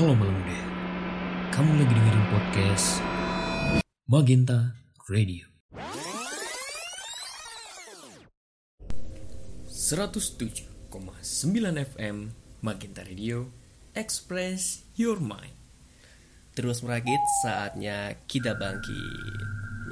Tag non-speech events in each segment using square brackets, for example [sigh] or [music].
Halo malam muda, kamu lagi dengerin podcast Magenta Radio. 107,9 FM Magenta Radio Express Your Mind. Terus merakit saatnya kita bangkit.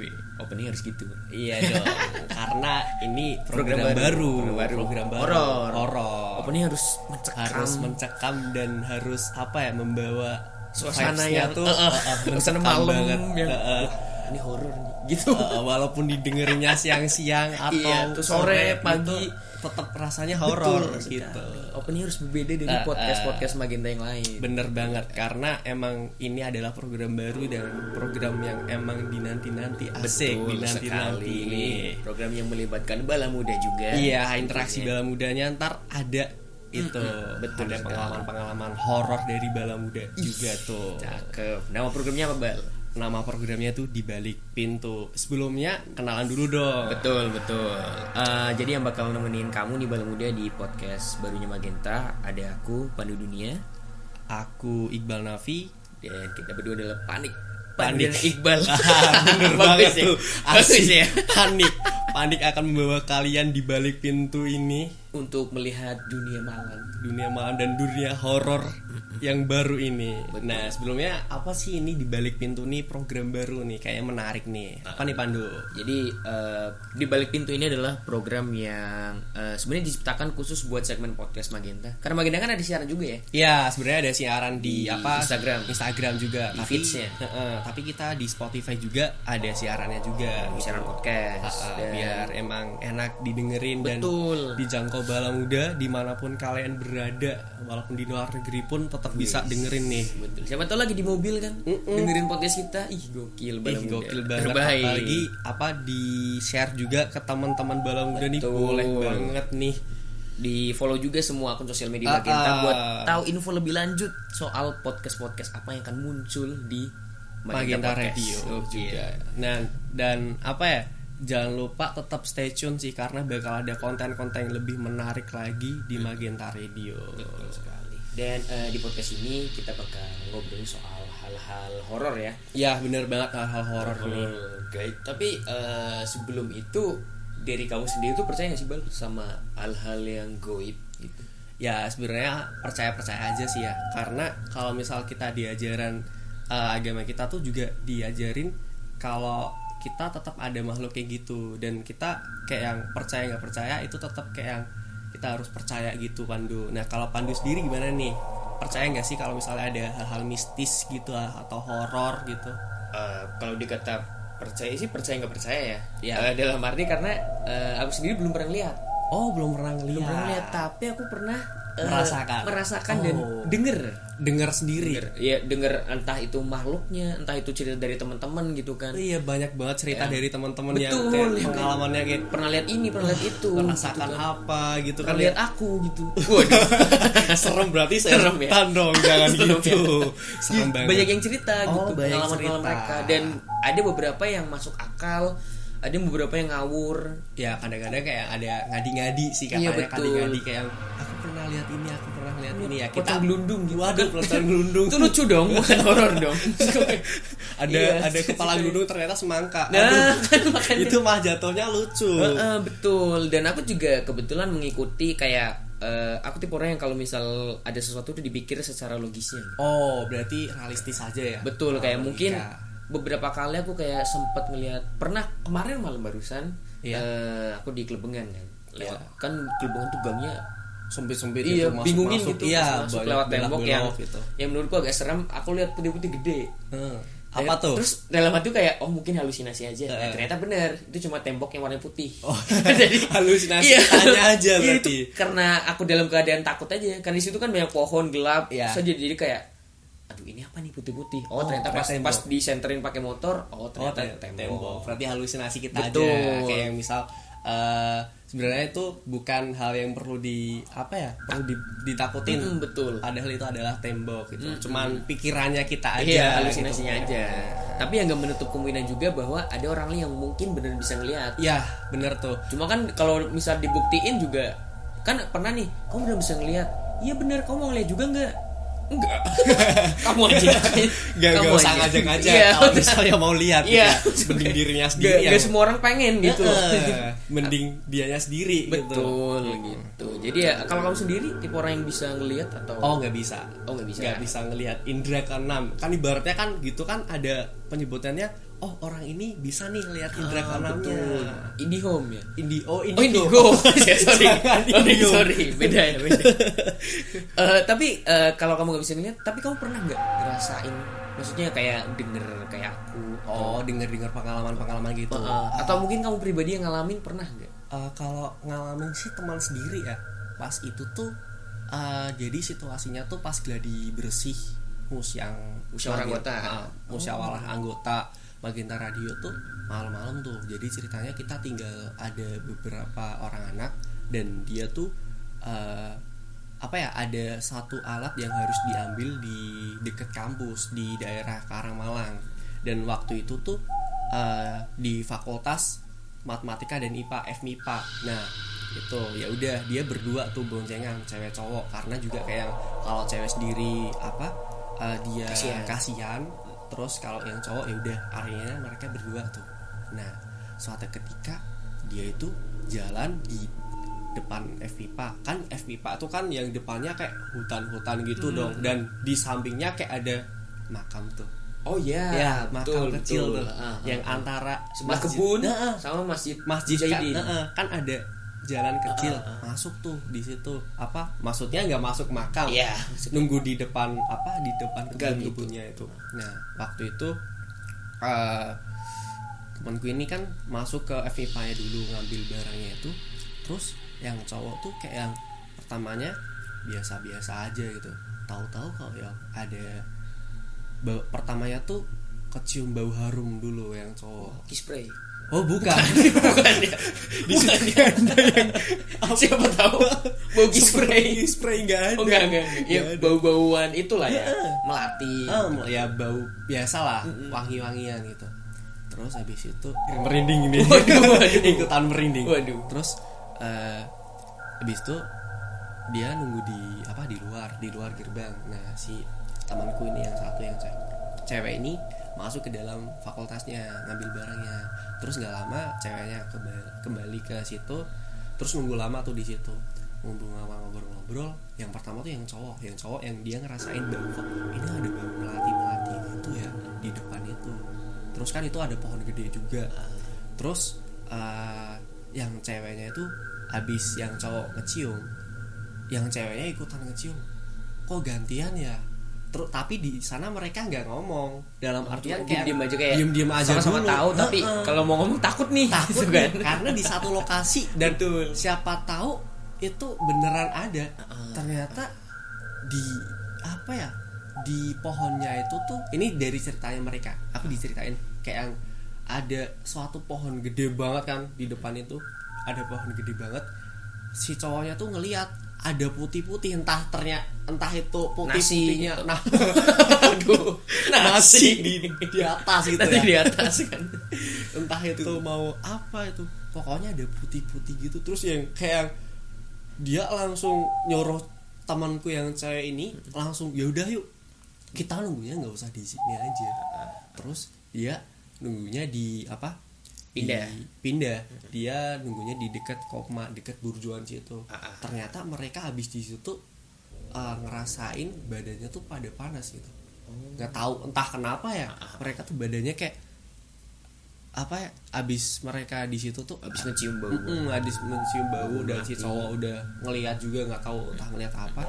Wih, opening harus gitu. Iya dong, [laughs] karena ini program, Program baru, baru, program baru. program baru, Horor. Horor. Opening harus mencekam. harus mencekam dan harus apa ya membawa suasana yang tuh [laughs] uh, uh, mencekam malam banget. yang Uh, uh. "Wah, ini horor gitu. Uh, [laughs] walaupun didengerinnya siang-siang atau Iya, tuh sore, gitu, pagi. tetap rasanya horor gitu. Opening harus berbeda dari Eh, podcast-podcast Magenta yang lain. Bener banget karena emang ini adalah program baru dan program yang emang dinanti-nanti asik Betul dinanti-nanti sekali. ini. Program yang melibatkan bala muda juga. Iya, interaksi bala mudanya ntar ada itu betul ada sekali. pengalaman-pengalaman horor dari bala muda juga tuh. Cakep. Nama programnya apa, Bal? Nama programnya tuh di balik pintu. Sebelumnya kenalan dulu dong. Betul, betul. Eh, jadi yang bakal nemenin kamu nih bala muda di podcast barunya Magenta ada aku Pandu Dunia Aku Iqbal Nafi. dan kita berdua adalah Panik. Panik. Iqbal. [laughs] Bener banget ya. tuh. Asik. ya. Panik. Panik akan membawa kalian di balik pintu ini Untuk melihat dunia malam. dunia malam dan dunia horor yang baru ini. Nah, sebelumnya apa sih ini di balik pintu nih program baru nih kayaknya menarik nih. Apa nih Pandu? Jadi eh, di balik pintu ini adalah program yang eh, sebenarnya diciptakan khusus buat segmen podcast Magenta. Karena Magenta kan ada siaran juga ya. Ya, sebenarnya ada siaran di, Di apa? Instagram. Instagram juga. Di tapi, feeds-nya. Tapi kita di Spotify juga ada siarannya juga. gitu. Siaran podcast. Heeh, Dan- biar emang enak didengerin Betul. dan dijangkau bala muda di mana pun kalian berada, walaupun di luar negeri pun tetap bisa dengerin nih. Betul. Siapa tahu lagi di mobil kan dengerin podcast kita. Ih, gokil Ih, bala muda. gokil banget Terbaik. apalagi apa di share juga ke teman-teman bala muda nih Betul. boleh banget nih di follow juga semua akun sosial media Magenta ah. buat tahu info lebih lanjut soal podcast-podcast apa yang akan muncul di Magenta Podcast. Radio Oke. juga. Nah, dan apa ya? Jangan lupa tetap stay tune sih karena bakal ada konten-konten yang lebih menarik lagi di Magenta Radio. Betul sekali. Dan eh, di podcast ini kita bakal ngobrolin soal hal-hal horor ya. Ya, bener banget hal-hal horor nih. Oke. Tapi eh, sebelum itu dari kamu sendiri tuh percaya gak sih bal sama hal-hal yang goib gitu? Ya, sebenarnya percaya-percaya aja sih ya. Karena kalau misal kita diajaran eh, agama kita tuh juga diajarin kalau kita tetap ada makhluk kayak gitu dan kita kayak yang percaya nggak percaya itu tetap kayak yang kita harus percaya gitu Pandu. Nah kalau Pandu sendiri gimana nih? Percaya nggak sih kalau misalnya ada hal-hal mistis gitu atau horor gitu? Eh, kalau dikata percaya sih percaya nggak percaya ya. Ya. Eh, dalam arti karena eh, aku sendiri belum pernah lihat. Oh belum pernah Belum pernah lihat, ngeliat. tapi aku pernah eh, Merasakan. merasakan dan Oh. denger. Dengar sendiri. Denger. Ya denger entah itu makhluknya, entah itu cerita dari teman-teman gitu kan. Iya banyak banget cerita Ya. dari teman-teman yang kayak ya pengalamannya kayak Pernah lihat ini, pernah lihat itu. merasakan gitu kan. apa gitu kan Pernah lihat aku gitu. Waduh. [laughs] serem berarti Serem ya? dong jangan Serem gitu ya? serem banget banyak yang cerita Oh, gitu banyak pengalaman-pengalaman cerita. mereka dan ada beberapa yang masuk akal ada beberapa yang ngawur ya kadang-kadang kayak ada ngadi-ngadi sih Iya, katanya betul. ngadi-ngadi kayak aku pernah lihat ini aku pernah lihat ini ya. Kita gelundung gitu. Waduh pocong [laughs] gelundung. Itu lucu dong bukan horor dong. [laughs] Ada Iya. ada kepala gelundung ternyata semangka. Nah, Aduh, [laughs] kan itu mah jatuhnya lucu. Heeh, betul. Dan aku juga kebetulan mengikuti kayak eh, aku tipe orang yang kalau misal ada sesuatu itu dipikir secara logisnya. Oh berarti realistis aja ya? Betul kayak Oh, mungkin iya. beberapa kali aku kayak sempet ngelihat pernah kemarin malam barusan Iya. eh, aku di Kelebengan kan. Lewat kan Kelebengan tuh gangnya sempit-sempit iya itu masuk, bingungin masuk, gitu iya masuk banyak lewat tembok yang gitu yang menurutku agak serem aku lihat putih-putih gede Hmm. Dan- apa tuh terus dalam hati kayak oh mungkin halusinasi aja Nah, ternyata bener itu cuma tembok yang warna putih Oh, [laughs] jadi [laughs] halusinasi iya. tanya aja Iya, berarti. itu karena aku dalam keadaan takut aja karena di situ kan banyak pohon gelap Iya. Terus jadi jadi kayak aduh ini apa nih putih-putih oh, Oh, ternyata pas ternyata pas tembok. disenterin pakai motor oh Oh, ternyata ternyata tembok, tembok. Berarti halusinasi kita Betul. aja. Kayak yang misal eh, sebenarnya itu bukan hal yang perlu di apa ya? Perlu di- ditakutin. Mm, betul Padahal itu adalah tembok gitu. Cuman pikirannya kita aja. Iya halusinasinya gitu. aja. Tapi yang nggak menutup kemungkinan juga bahwa ada orang lain yang mungkin benar bisa ngelihat. Iya, bener tuh. Cuma kan kalau misal dibuktiin juga kan pernah nih kamu udah bisa ngelihat. Iya benar kamu mau ngeliat juga nggak? [laughs] enggak. Kamu aja Gak, Kamu gak usah aja. ngajak aja Iya, kalau misalnya mau lihat Iya. gitu. mending dirinya sendiri yang gak semua orang pengen gitu. Mending dianya sendiri gitu. Betul gitu. Jadi ya kalau kamu sendiri tipe orang yang bisa ngelihat atau oh nggak bisa. Oh, nggak bisa. nggak bisa ngelihat indra keenam kan ibaratnya kan gitu kan ada penyebutannya oh orang ini bisa nih lihat indra Ah, indie home ya? Indi oh Oh indigo, indigo, [laughs] [laughs] ya, sorry, oh, indigo. sorry, beda ya [laughs] beda. Eh, tapi eh, kalau kamu nggak bisa ngeliat, tapi kamu pernah nggak ngerasain, maksudnya kayak denger kayak aku, oh denger dengar pengalaman pengalaman gitu. Eh, atau mungkin kamu pribadi yang ngalamin pernah nggak? Eh, kalau ngalamin sih teman sendiri ya. Pas itu tuh eh, jadi situasinya tuh pas gladi bersih mus yang Musyawarah anggota. ah, musyawarah anggota Magenta Radio tuh malam-malam tuh. Jadi ceritanya kita tinggal ada beberapa orang anak dan dia tuh eh, apa ya ada satu alat yang harus diambil di dekat kampus di daerah Karangmalang. Dan waktu itu tuh eh, di fakultas matematika dan IPA FMIPA nah itu ya udah dia berdua tuh boncengan cewek cowok. Karena juga kayak kalau cewek sendiri apa eh, dia Kasihan. kasihan terus kalau yang cowok ya udah akhirnya mereka berdua tuh. Nah suatu ketika dia itu jalan di depan FIPA kan FIPA tuh kan yang depannya kayak hutan-hutan gitu dong. Dan di sampingnya kayak ada makam tuh. Oh iya, ya makam kecil tuh. Ah, ah, yang ah. antara sebelah masjid- kebun Nah, ah, sama masjid masjid kan, Mujahidin. eh, eh, kan ada jalan kecil Ah, ah, ah. masuk tuh di situ apa maksudnya nggak masuk makam Iya. nunggu di depan apa di depan kebun gitu. kebunnya itu nah waktu itu eh temanku ini kan masuk ke FIPA nya dulu ngambil barangnya itu terus yang cowok tuh kayak yang pertamanya biasa-biasa aja gitu tahu-tahu kalau yang ada bau, pertamanya tuh kecium bau harum dulu yang cowok spray. Oh bukan Bukan ya. [laughs] Bukan ya. [laughs] Siapa tahu bau spray. spray nggak ada Oh enggak enggak. Ya bau-bauan itulah ya. Melati. Ah, ya bau biasa lah wangi-wangian gitu terus habis itu merinding ini [laughs] Waduh, waduh. ikutan merinding Waduh. terus eh habis itu dia nunggu di apa di luar di luar gerbang nah si temanku ini yang satu yang cewek cewek ini masuk ke dalam fakultasnya ngambil barangnya. Terus nggak lama ceweknya kembali, ke situ terus nunggu lama tuh di situ. Nunggu lama ngobrol-ngobrol yang pertama tuh yang cowok yang cowok yang dia ngerasain bau kok ini ada bau melati melati gitu ya di depan itu. Terus kan itu ada pohon gede juga. Terus eh, yang ceweknya itu habis yang cowok ngecium yang ceweknya ikutan ngecium kok gantian ya terus tapi di sana mereka nggak ngomong. Dalam artian kayak diem aja kayak diem-diem aja sama-sama dulu. tahu tapi kalau mau ngomong takut nih takut gitu kan kan. karena di satu lokasi [laughs] dan siapa tahu itu beneran ada. Ternyata di apa ya di pohonnya itu tuh ini dari ceritanya mereka aku diceritain kayak yang ada suatu pohon gede banget kan di depan itu ada pohon gede banget. Si cowoknya tuh ngelihat ada putih-putih entah ternyata entah itu putih-putihnya Nasi. nah [laughs] aduh nasi. di, di atas gitu ya. di atas kan. Entah itu. mau apa itu. Pokoknya ada putih-putih gitu. Terus yang kayak dia langsung nyuruh temanku yang cewek ini langsung ya udah yuk kita nunggunya nggak usah di sini aja. Terus dia nunggunya di apa Pindah. pindah. Dia nunggunya di dekat koma dekat burjuan situ. Ah, ah. ternyata mereka habis di situ uh, ngerasain badannya tuh pada panas gitu. Nggak tahu entah kenapa ya mereka tuh badannya kayak apa ya abis mereka di situ tuh habis ngecium bau. Mm-mm, habis mencium bau dan si cowok udah ngelihat juga nggak tahu entah ngelihat apa.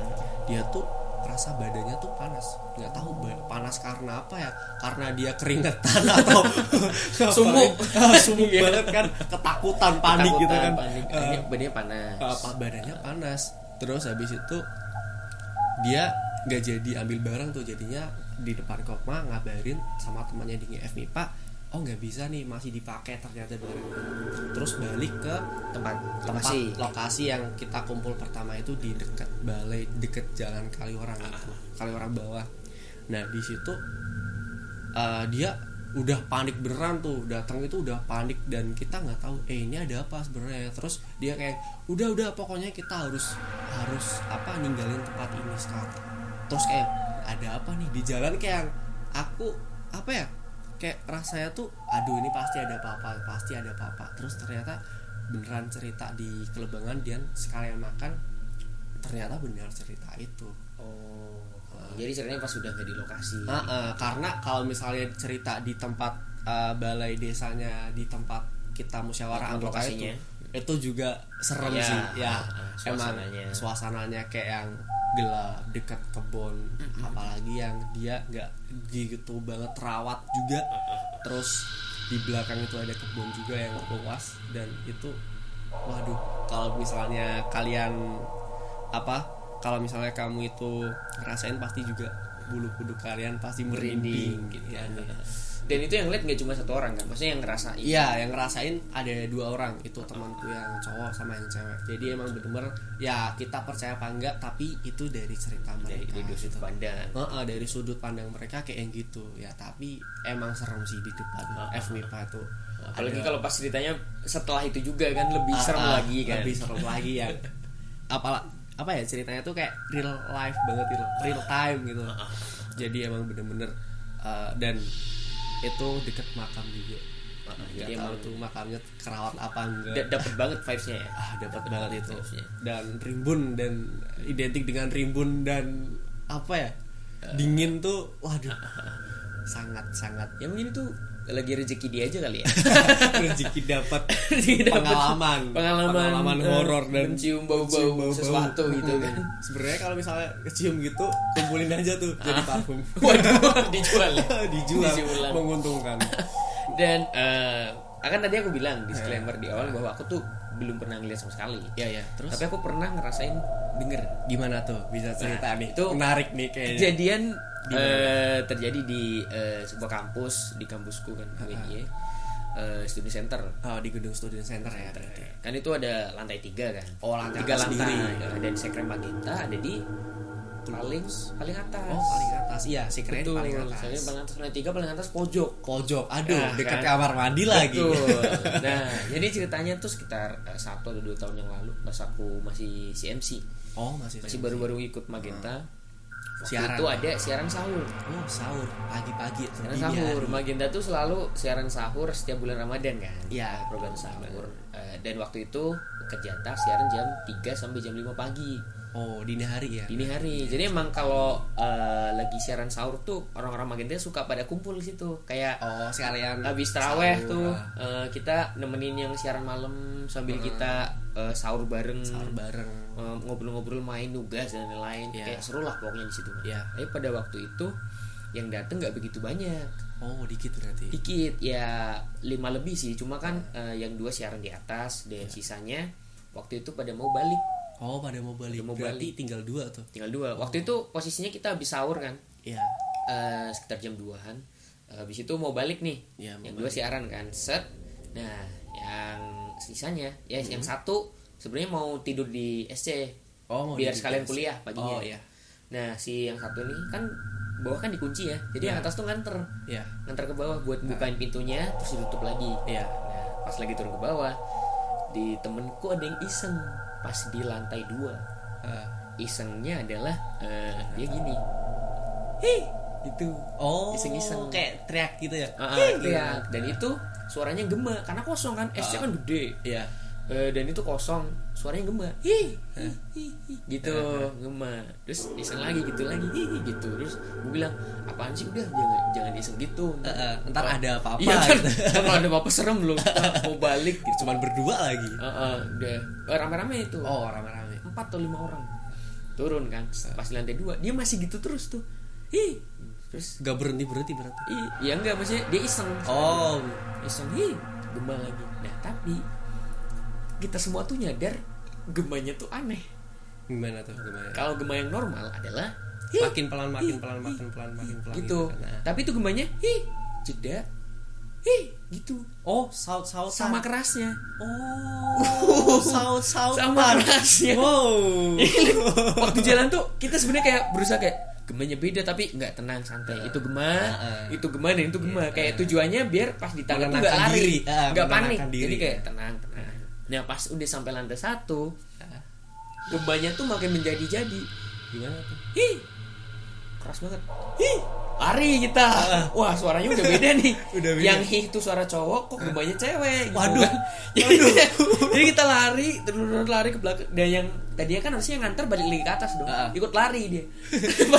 Dia tuh rasa badannya tuh panas. Nggak tahu panas karena apa ya? Karena dia keringetan [laughs] atau [laughs] Sumuk. [laughs] Sumuk Iya. banget kan. Ketakutan panik gitu Ketakutan, kan. panik. Akhirnya badannya panas. apa badannya panas. Terus habis itu dia nggak jadi ambil barang tuh. Jadinya di depan koma ngabarin sama temannya di FMIPA oh nggak bisa nih masih dipakai ternyata barang terus balik ke tempat tempat lokasi. lokasi yang kita kumpul pertama itu di dekat balai dekat jalan Kaliorang itu Kaliorang bawah. Nah di situ eh, dia udah panik beneran tuh datang itu udah panik dan kita nggak tahu eh ini ada apa sebenarnya? Terus dia kayak udah udah pokoknya kita harus harus apa ninggalin tempat ini sekarang. Terus kayak ada apa nih di jalan? Kayak aku apa ya kayak rasanya tuh aduh ini pasti ada apa-apa pasti ada apa-apa terus ternyata beneran cerita di kelebangan dan sekalian makan ternyata benar cerita itu. Oh jadi ceritanya pas sudah nggak di lokasi. Ah, ah, karena kalau misalnya cerita di tempat ah, balai desanya di tempat kita musyawarah anggota lokasinya. itu itu juga serem Ya, sih ya. ah, emang suasananya. suasananya kayak yang gelap dekat kebun apalagi yang dia nggak gitu banget terawat juga. Terus di belakang itu ada kebun juga yang luas dan itu waduh kalau misalnya kalian apa kalau misalnya kamu itu ngerasain pasti juga bulu kuduk kalian pasti merinding gitu. ya. [laughs] dan itu yang lihat nggak cuma satu orang kan maksudnya yang ngerasain. Iya, yang ngerasain ada dua orang itu temanku yang cowok sama yang cewek. Jadi emang bener-bener ya kita percaya apa enggak, tapi itu dari cerita dari mereka. dari sudut pandang. Heeh, dari sudut pandang mereka kayak yang gitu. Ya tapi emang serem sih di depan FMIPA itu. Apalagi Ada- kalau pas ceritanya setelah itu juga kan lebih Ah, serem lagi kan. lebih serem lagi ya. Apa apa ya ceritanya tuh kayak real life banget real, real time gitu. Jadi emang bener-bener uh, dan itu deket makam juga. Ah, Nggak jadi emang tuh makamnya kerawat apa enggak. Da- dapet banget vibesnya ya? Ah dapat banget itu. vibesnya. dan rimbun dan identik dengan rimbun dan apa ya? Dingin tuh waduh. [laughs] Sangat sangat. Ya mungkin itu lagi rezeki dia aja kali ya. [laughs] Rezeki dapat [laughs] dapet pengalaman. pengalaman, eh, horor dan mencium bau-bau sesuatu gitu Hmm. kan. [laughs] Sebenarnya kalau misalnya kecium gitu kumpulin aja tuh jadi parfum. Waduh dijual ya? Dijual Dijual. menguntungkan. Dan eh akan tadi aku bilang disclaimer di awal bahwa aku tuh belum pernah ngeliat sama sekali. Ya ya terus? Tapi aku pernah ngerasain denger gimana tuh bisa cerita Nah, nih. itu menarik nih kayaknya. kejadian eh, terjadi di eh, sebuah kampus di kampusku kan UNY eh, student center. Oh di gedung student center ya berarti. kan itu ada lantai tiga kan? Oh, lantai tiga lantai. sendiri. ada di sekre magenta ada di paling paling atas oh paling atas iya si keren Betul, paling atas soalnya paling atas lantai tiga paling atas pojok pojok aduh Nah, dekat kan? kamar mandi lagi Betul. [laughs] Nah, jadi ceritanya tuh sekitar eh, satu atau dua tahun yang lalu pas aku masih CMC, oh masih masih baru-baru ikut Magenta. Waktu Siaran. Itu ada siaran sahur. oh sahur pagi-pagi Siaran dini sahur. hari. Magenta tuh selalu siaran sahur setiap bulan Ramadan kan. Iya. Program sahur. Eh, dan waktu itu ke jatah siaran jam 3 sampai jam 5 pagi oh dini hari ya? Dini hari. Jadi emang kalau eh, lagi siaran sahur tuh orang-orang Magenta suka pada kumpul di situ. Kayak oh sekalian habis teraweh sahur, tuh eh, kita nemenin yang siaran malam sambil kita eh, sahur bareng. Sahur bareng. Eh, ngobrol-ngobrol main nugas dan lain-lain. Iya. kayak seru lah pokoknya di situ. Iya. tapi pada waktu itu yang dateng nggak begitu banyak. Oh dikit berarti? Dikit ya lima lebih sih. Cuma kan eh, yang dua siaran di atas dan sisanya waktu itu pada mau balik oh pada mau balik mau berarti tinggal dua tuh. Tinggal dua. Waktu itu posisinya kita habis sahur kan? Iya. Eh, sekitar jam 2an habis itu mau balik nih. Iya, mau yang dua siaran kan? Set. Nah yang sisanya ya yang satu sebenarnya mau tidur di SC oh mau biar sekalian kuliah paginya. Oh iya. Nah si yang satu nih kan bawah kan dikunci ya. Jadi yang Iya. atas tuh nganter. Iya. Nganter ke bawah buat bukain pintunya terus ditutup lagi. Iya. Nah pas lagi turun ke bawah di temenku ada yang iseng pas di lantai dua Ah. isengnya adalah eh, dia gini hei itu oh Iseng-iseng. kayak teriak gitu ya Ah, ah, Hei, teriak. dan itu suaranya gema karena kosong kan SC kan gede iya Eh, dan itu kosong. Suaranya gema. Hi hi, hi, hi. gitu gema. Terus iseng lagi gitu lagi hi, hi, gitu. Terus gue bilang apaan sih udah? Jangan jangan iseng gitu. Eh, eh, ntar ada apa-apa iya kan kalau ada apa-apa serem loh. [laughs] Mau balik. Gitu. Cuman berdua lagi. Ah, ah, udah. Rame-rame itu. Oh rame-rame. Empat atau lima orang. Turun kan pas di lantai dua. Dia masih gitu terus tuh. Hi. Terus gak berhenti berhenti berarti Ih, ya enggak maksudnya dia iseng. Oh. Iseng hi gema lagi. Nah tapi kita semua tuh nyadar gemanya tuh aneh. Gimana tuh gimana kalau gema yang normal adalah hi makin pelan makin pelan makin pelan makin pelan gitu. kan. Nah. tapi itu gemanya hi jeda hi gitu. Oh saut saut sama kerasnya. Oh [laughs] saut saut sama kerasnya. Wow. [laughs] Waktu jalan tuh kita sebenarnya kayak berusaha kayak gemanya beda tapi nggak tenang santai. Itu gema Heeh. itu gema dan itu gema. Kayak tujuannya biar pas di tangga tuh nggak lari nggak panik. diri. jadi kayak tenang tenang nah pas udah sampai lantai satu gemanya tuh makin menjadi jadi gimana tuh hi keras banget Hih, lari kita [laughs] wah suaranya udah beda nih [laughs] Udah beda. yang hi itu suara cowok kok gembanya cewek gitu Waduh. kan. [laughs] jadi, jadi kita lari terus lari ke belakang dan yang tadinya kan harusnya yang nganter balik lagi ke atas dong Ah. ikut lari dia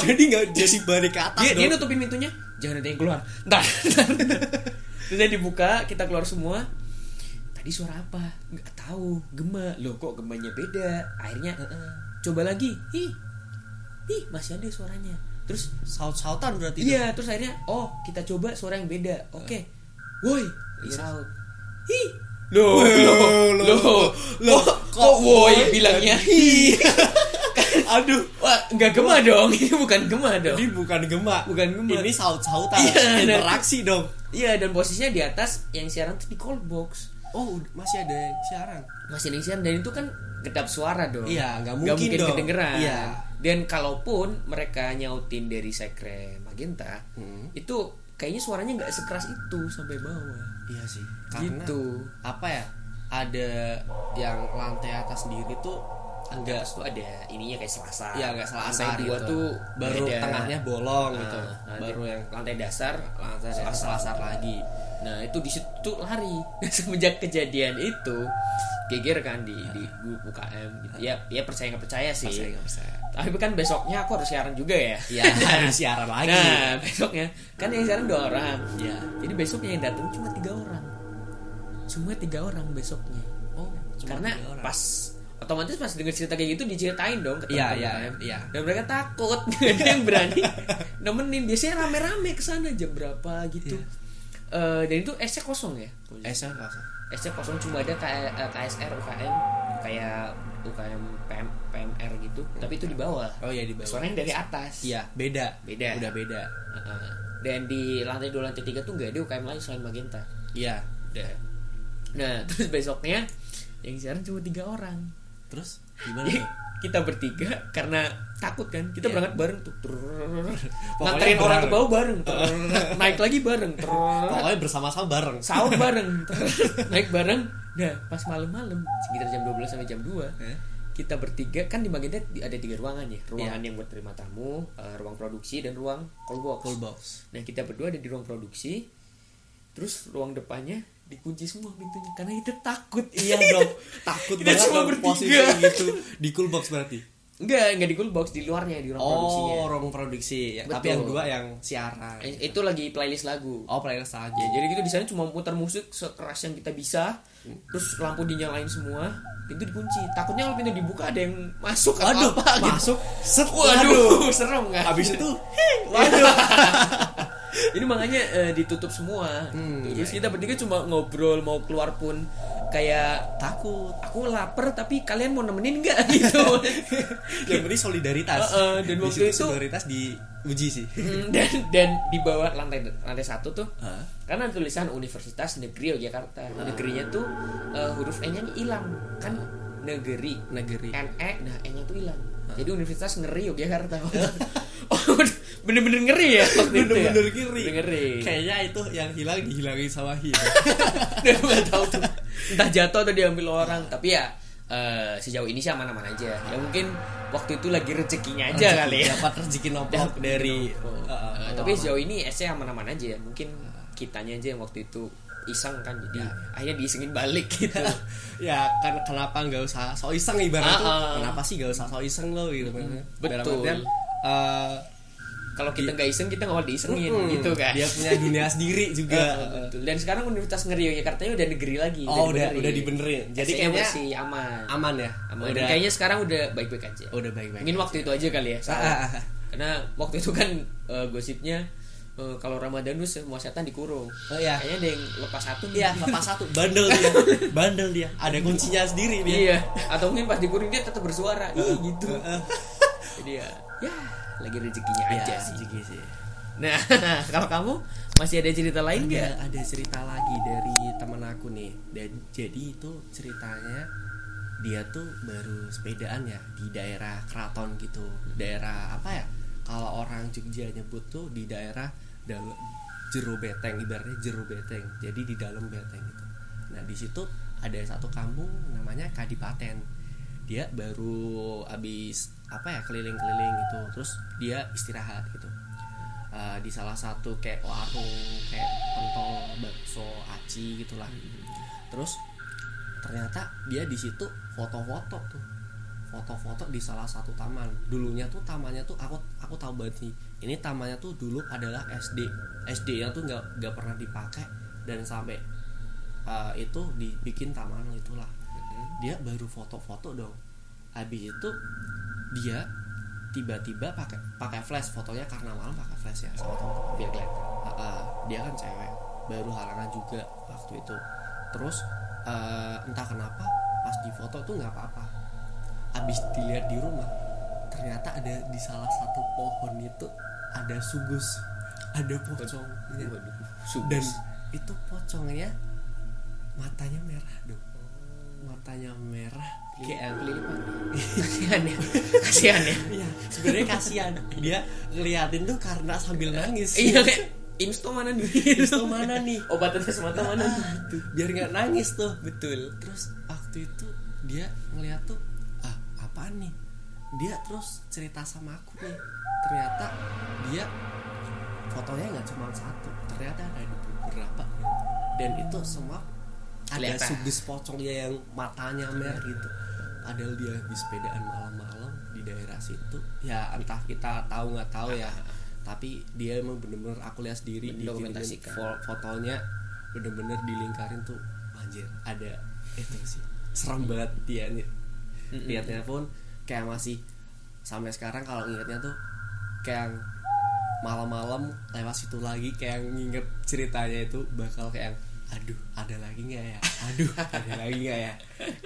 jadi nggak jadi balik ke atas dia, dia dong. nutupin pintunya jangan ada yang keluar ntar. terus dia dibuka kita keluar semua tadi suara apa? Nggak tahu. Gema. Loh kok gemanya beda? Akhirnya coba lagi. Ih ih masih ada suaranya. Terus saut-sautan berarti iya terus akhirnya oh kita coba suara yang beda. Oke. Woi disaut ih. Loh loh loh loh kok woi bilangnya? Hi [laughs] aduh. Wah nggak gema dong. [laughs] Ini bukan gema dong. Ini bukan gema. Bukan gema. ini saut-sautan. Iya, interaksi dong. Iya dan posisinya di atas yang siaran tuh di call box oh masih ada siaran masih ada siaran dan itu kan kedap suara dong. Iya, nggak Nggak mungkin dong. kedengeran. Iya. Dan kalaupun mereka nyautin dari sekre magenta, Hmm. itu kayaknya suaranya nggak sekeras itu sampai bawah. iya sih karena Gitu. apa ya ada yang lantai atas sendiri tuh Enggak, tuh ada ininya kayak selasa. ya nggak salah Lantai dua tuh baru beda. tengahnya bolong Nah, gitu nah, baru yang lantai dasar lantai selasar. selasar lagi Nah itu di situ lari. [laughs] Semenjak kejadian itu geger kan di di grup UKM gitu. Ya ya percaya nggak percaya sih. Percaya nggak percaya. Tapi kan besoknya aku harus siaran juga ya. ya [laughs] harus siaran lagi Nah [laughs] besoknya kan yang siaran dua orang. ya Jadi besoknya yang datang cuma tiga orang. Cuma tiga orang besoknya. oh cuma Karena tiga orang. pas otomatis pas denger cerita kayak gitu diceritain dong ke Iya, teman-teman iya, UKM. iya. Dan mereka takut ada yang berani nemenin. Biasanya rame-rame ke sana jam berapa gitu. Iya. Eh, dan itu esnya kosong ya. nggak usah SC kosong cuma ada K- eh, KSR UKM kayak UKM PM, PMR gitu tapi itu di bawah. Oh ya di bawah. Suaranya dari atas. Iya beda. Beda. udah beda. Heeh. dan di lantai dua lantai tiga tuh nggak ada UKM lain selain Magenta. Iya udah. Nah [laughs] terus besoknya yang siaran cuma tiga orang. Terus gimana? [laughs] Kita bertiga karena takut kan kita Iya. berangkat bareng tuh [laughs] nganterin orang ke bawah bareng naik lagi bareng pokoknya bersama-sama bareng. Sahur [laughs] bareng naik bareng nah pas malam-malam sekitar jam 12 sampai jam 2 Eh? kita bertiga kan di Magenta ada tiga ruangan ya ruangan Iya. yang buat terima tamu eh, ruang produksi dan ruang call box. Full box. Nah kita berdua ada di ruang produksi terus ruang depannya dikunci semua pintunya karena kita takut. Iya dong [laughs] takut Kita banget cuma dong bertiga. posisi gitu. Di cool box berarti enggak enggak di call box di luarnya di ruang produksinya. oh ruang produksi. Ya, tapi yang dua yang siaran. Eh, itu lagi playlist lagu. Oh playlist aja. Ya, jadi gitu di sana cuma putar musik sekeras yang kita bisa. Terus lampu dinyalain semua, pintu dikunci. Takutnya kalau pintu dibuka ada yang masuk atau Waduh, apa gitu. masuk. Set Waduh, [laughs] serem kan? habis itu [laughs] waduh. Ini makanya eh, ditutup semua. Hmm, Terus iya, kita bertiga cuma ngobrol mau keluar pun kayak takut. Aku lapar tapi kalian mau nemenin nggak? [laughs] Gitu. yang penting solidaritas. Heeh, dan Di waktu itu- solidaritas diuji sih. Hmm, dan dan di bawah lantai lantai satu tuh Hah? karena tulisan Universitas Negeri Yogyakarta. Negerinya tuh eh, huruf N nya hilang. Kan negeri. Negeri. NE nah N nya tuh hilang. Jadi Universitas Ngeri Yogyakarta. [laughs] Oh bener-bener ngeri ya ya? bener-bener ngeri. Kayaknya itu yang hilang dihilangin sama gue [laughs] nggak tahu tuh entah jatuh atau diambil orang tapi ya eh, sejauh ini sih aman-aman aja. Ya mungkin waktu itu lagi rezekinya aja kali ya. dapat rezeki [laughs] noplok dari Eh, uh, tapi sejauh ini esnya aman-aman aja mungkin kitanya aja yang waktu itu iseng kan jadi Ya. akhirnya diisengin balik [laughs] gitu. Ya kan kenapa nggak usah so iseng ibaratnya tuh? Ah, ah. kenapa sih nggak usah so iseng lo gitu Dalam betul. artian, eh, kalau kita nggak iseng kita nggak mau diisengin mm, gitu kan dia punya dunia sendiri [laughs] juga betul. dan sekarang Universitas Ngeri Yogyakarta udah negeri lagi oh udah dibenerin. udah dibenerin jadi SC-nya kayaknya bersih aman aman ya aman udah Dan kayaknya sekarang udah baik-baik aja udah baik baik mungkin waktu itu aja kali ya Ah, salah. ah, ah. karena waktu itu kan eh, gosipnya eh, kalau Ramadanus semua setan dikurung oh ya kayaknya ada yang lepas satu nih. Iya, lepas satu bandel dia. [laughs] Bandel dia. Ada kuncinya sendiri dia. Iya, atau mungkin pas dikurung dia tetap bersuara, ih gitu. Jadi ya, ya lagi rezekinya Iya, aja sih. rezeki sih. Nah, [laughs] kalau kamu masih ada cerita lain Ada, nggak? ada cerita lagi dari teman aku nih. Dan jadi itu ceritanya dia tuh baru sepedaan ya di daerah keraton gitu. Daerah apa ya? Kalau orang Jogja nyebut tuh di daerah dalam jero beteng ibaratnya jero beteng. Jadi di dalam beteng gitu. Nah, di situ ada satu kampung namanya Kadipaten. Dia baru habis apa ya keliling-keliling gitu. Terus dia istirahat gitu. Eh, di salah satu kayak warung kayak pentol bakso aci gitulah. Terus ternyata dia di situ foto-foto tuh. Foto-foto di salah satu taman. Dulunya tuh tamannya tuh aku aku tahu banget nih ini tamannya tuh dulu adalah SD SD nya tuh nggak nggak pernah dipakai dan sampai eh, itu dibikin taman itulah dia baru foto-foto dong. Habis itu dia tiba-tiba pakai pakai flash. Fotonya karena malam pakai flash ya sama teman biar kelihatan. Dia kan cewek baru halangan juga waktu itu. Terus eh, entah kenapa pas di foto tuh nggak apa-apa. Abis dilihat di rumah ternyata ada di salah satu pohon itu ada sugus. Ada Waduh, dan itu pocongnya matanya merah dong matanya merah kayak kelilipan kasihan ya kasihan ya Iya, sebenarnya kasihan. Dia ngeliatin tuh karena sambil nangis. iya kayak insto mana nih Insto mana nih? obat tetes mata mana nih Tuh, biar nggak nangis tuh. betul Terus waktu itu dia ngeliat tuh, ah apaan nih? Dia terus cerita sama aku nih. Ternyata dia fotonya nggak cuma satu, ternyata ada beberapa. Dan itu semua ada Kelihatan. sugus pocongnya yang matanya merah gitu. Padahal dia habis sepedaan malam-malam di daerah situ. Ya entah kita tahu nggak tahu ya. Tapi dia emang bener-bener aku lihat sendiri di fotonya bener-bener dilingkarin tuh anjir ada itu sih serem banget dia nih pun kayak masih sampai sekarang kalau ingetnya tuh kayak malam-malam lewat situ lagi kayak nginget ceritanya itu bakal kayak aduh ada lagi nggak ya? Aduh [laughs] ada lagi nggak ya?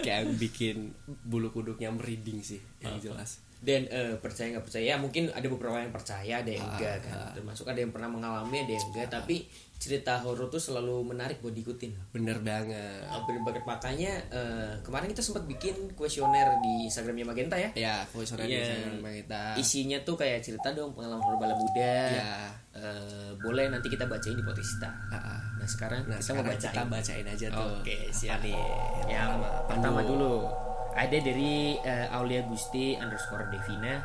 Kayak bikin bulu kuduknya merinding sih yang jelas dan eh, percaya nggak percaya ya mungkin ada beberapa yang percaya ada yang Ah, enggak kan ah. termasuk ada yang pernah mengalami ada yang enggak tapi cerita horor tuh selalu menarik buat diikutin bener banget Eh, bener banget makanya eh, kemarin kita sempat bikin kuesioner di Instagramnya Magenta ya ya voice order Iya. designer kita isinya tuh kayak cerita dong pengalaman horor bala muda ya Eh, boleh nanti kita bacain di podcast kita ah, ah. nah sekarang Nah, kita mau sekarang bacain kita bacain aja tuh. Oke, Apa siap. nih? yang pertama dulu ada dari eh, Aulia Gusti underscore Devina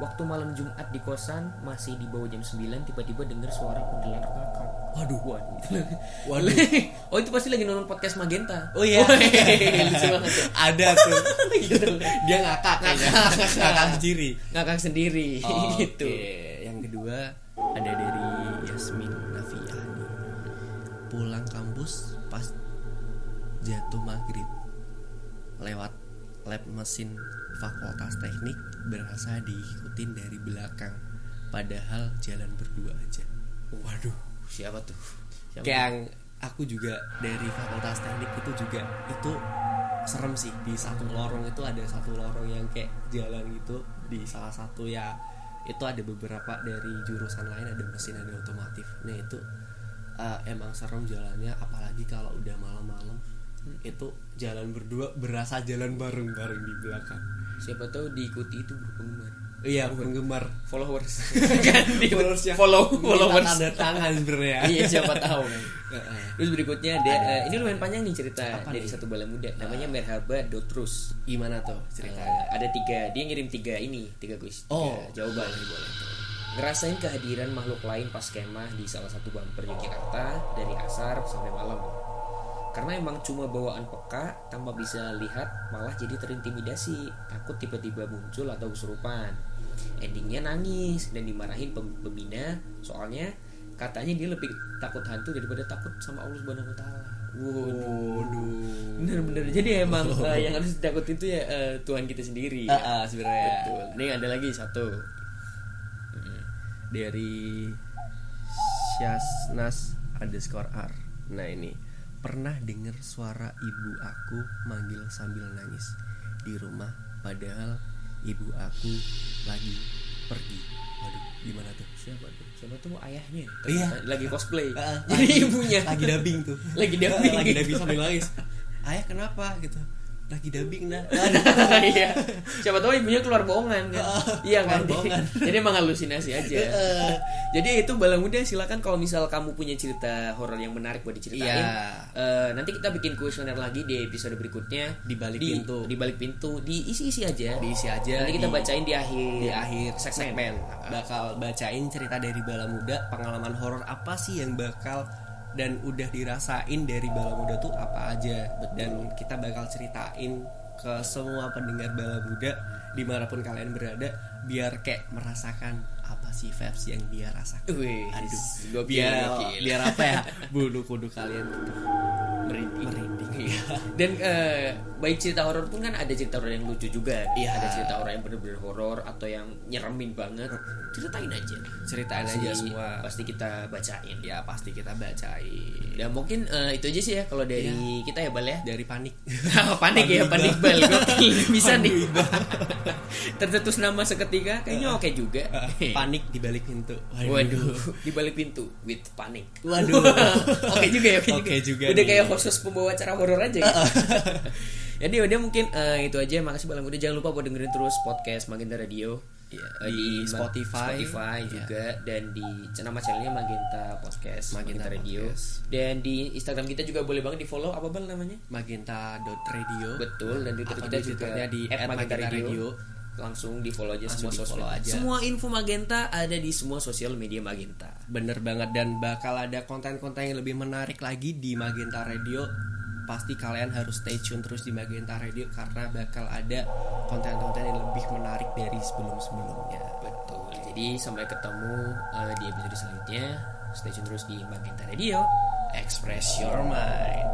waktu malam Jumat di kosan masih di bawah jam 9 tiba-tiba dengar suara kuntilanak ngakak Waduh. waduh Waduh. [laughs] oh itu pasti lagi nonton podcast Magenta Oh iya. [laughs] lucu banget tuh. Ada tuh. [laughs] Gitu. Dia ngakak kayaknya. Ngakak sendiri. ngakak sendiri gitu Oke, yang kedua ada dari Yasmin Nafiani. Pulang kampus pas jatuh maghrib lewat lab mesin fakultas teknik berasa diikutin dari belakang padahal jalan berdua aja. Waduh. siapa tuh siapa kayak yang aku juga dari fakultas teknik itu juga itu serem sih di satu lorong itu ada satu lorong yang kayak jalan gitu di salah satu ya itu ada beberapa dari jurusan lain ada mesin ada otomotif nah itu eh, emang serem jalannya apalagi kalau udah malam-malam itu jalan berdua berasa jalan bareng-bareng di belakang. Siapa tahu diikuti itu berpenggemar. Iya penggemar. Followers. [laughs] Kan Followers ya. follow followers. tanda tangan sebenarnya. Iya siapa [laughs] tahu. Kan terus berikutnya dia eh, ini lumayan panjang nih cerita Apa dari nih? satu bala muda. Namanya Merhaba Dotrus gimana tuh ceritanya? Eh, ada tiga dia ngirim tiga ini tiga kuis tiga Oh, jawaban ngerasain kehadiran makhluk lain pas kemah di salah satu bumper Yogyakarta dari asar sampai malam karena emang cuma bawaan peka tanpa bisa lihat malah jadi terintimidasi takut tiba-tiba muncul atau kesurupan endingnya nangis dan dimarahin pem- pembina soalnya katanya dia lebih takut hantu daripada takut sama Allah Subhanahu Wa Taala. Waduh. Bener-bener. Jadi emang eh, yang harus ditakut itu ya eh, Tuhan kita sendiri. Ah, ah, sebenarnya Betul. Ini ada lagi satu. dari Syasnas underscore R. Nah ini pernah dengar suara ibu aku manggil sambil nangis di rumah, padahal ibu aku lagi pergi. Waduh, gimana tuh? Siapa tuh? Siapa tuh ayahnya? Iya. Lagi cosplay. Ah, Jadi ibunya lagi dubbing tuh. Lagi dubbing lagi dubbing sambil nangis. Ayah kenapa gitu? Lagi dubbing nah [laughs] iya. Siapa tahu ibunya keluar bohongan kan? Iya kan? bohongan. [laughs] jadi emang halusinasi aja. Jadi itu bala muda silakan kalau misal kamu punya cerita horor yang menarik buat diceritain Iya. eh, nanti kita bikin kuesioner lagi di episode berikutnya. Di balik di, pintu. di balik pintu. Diisi-isi aja. Diisi aja. Nanti kita di- bacain di akhir di akhir segmen, segmen. Bakal bacain cerita dari bala muda pengalaman horor apa sih yang bakal dan udah dirasain dari bala muda tuh apa aja. Dan kita bakal ceritain ke semua pendengar bala muda di mana pun kalian berada biar kayak merasakan apa sih vibes yang dia rasakan. Wih, aduh. biar gokil. biar apa ya? Bulu kudu kalian merinding. merinding [laughs] Dan eh, baik cerita horor pun kan ada cerita horor yang lucu juga. Iya. Ada cerita horor yang bener-bener horor atau yang nyeremin banget. Ceritain aja. ceritain Pasti- aja semua Pasti kita bacain. ya pasti kita bacain Dan mungkin eh, itu aja sih ya kalau dari kita ya Bal ya. dari panik [laughs] panik ya, Panik panik bal. Bisa nih. [laughs] Tercetus nama seketika kayaknya oke juga. panik di balik pintu Waduh, di balik pintu with panik. Waduh. oke juga ya, oke juga. Oke juga Udah kayak khusus pembawa acara horor aja gitu. [laughs] Jadi udah mungkin eh, itu aja. Makasih Balang Udah jangan lupa buat dengerin terus podcast Magenta Radio. Eh, di Ma- Spotify. Spotify Iya. juga dan di nama channelnya Magenta Podcast, Magenta, Magenta Radio. Podcast. Dan di Instagram kita juga boleh banget di follow apa bal namanya? magenta.radio Betul dan di Twitter kita di juga di @magenta radio. Langsung di follow aja Langsung semua sosmed. aja. Semua info Magenta ada di semua sosial media Magenta. bener banget dan bakal ada konten-konten yang lebih menarik lagi di Magenta Radio pasti kalian harus stay tune terus di Magenta Radio karena bakal ada konten-konten yang lebih menarik dari sebelum-sebelumnya Betul. Jadi sampai ketemu eh, di episode selanjutnya. Stay tune terus di Magenta Radio. express your mind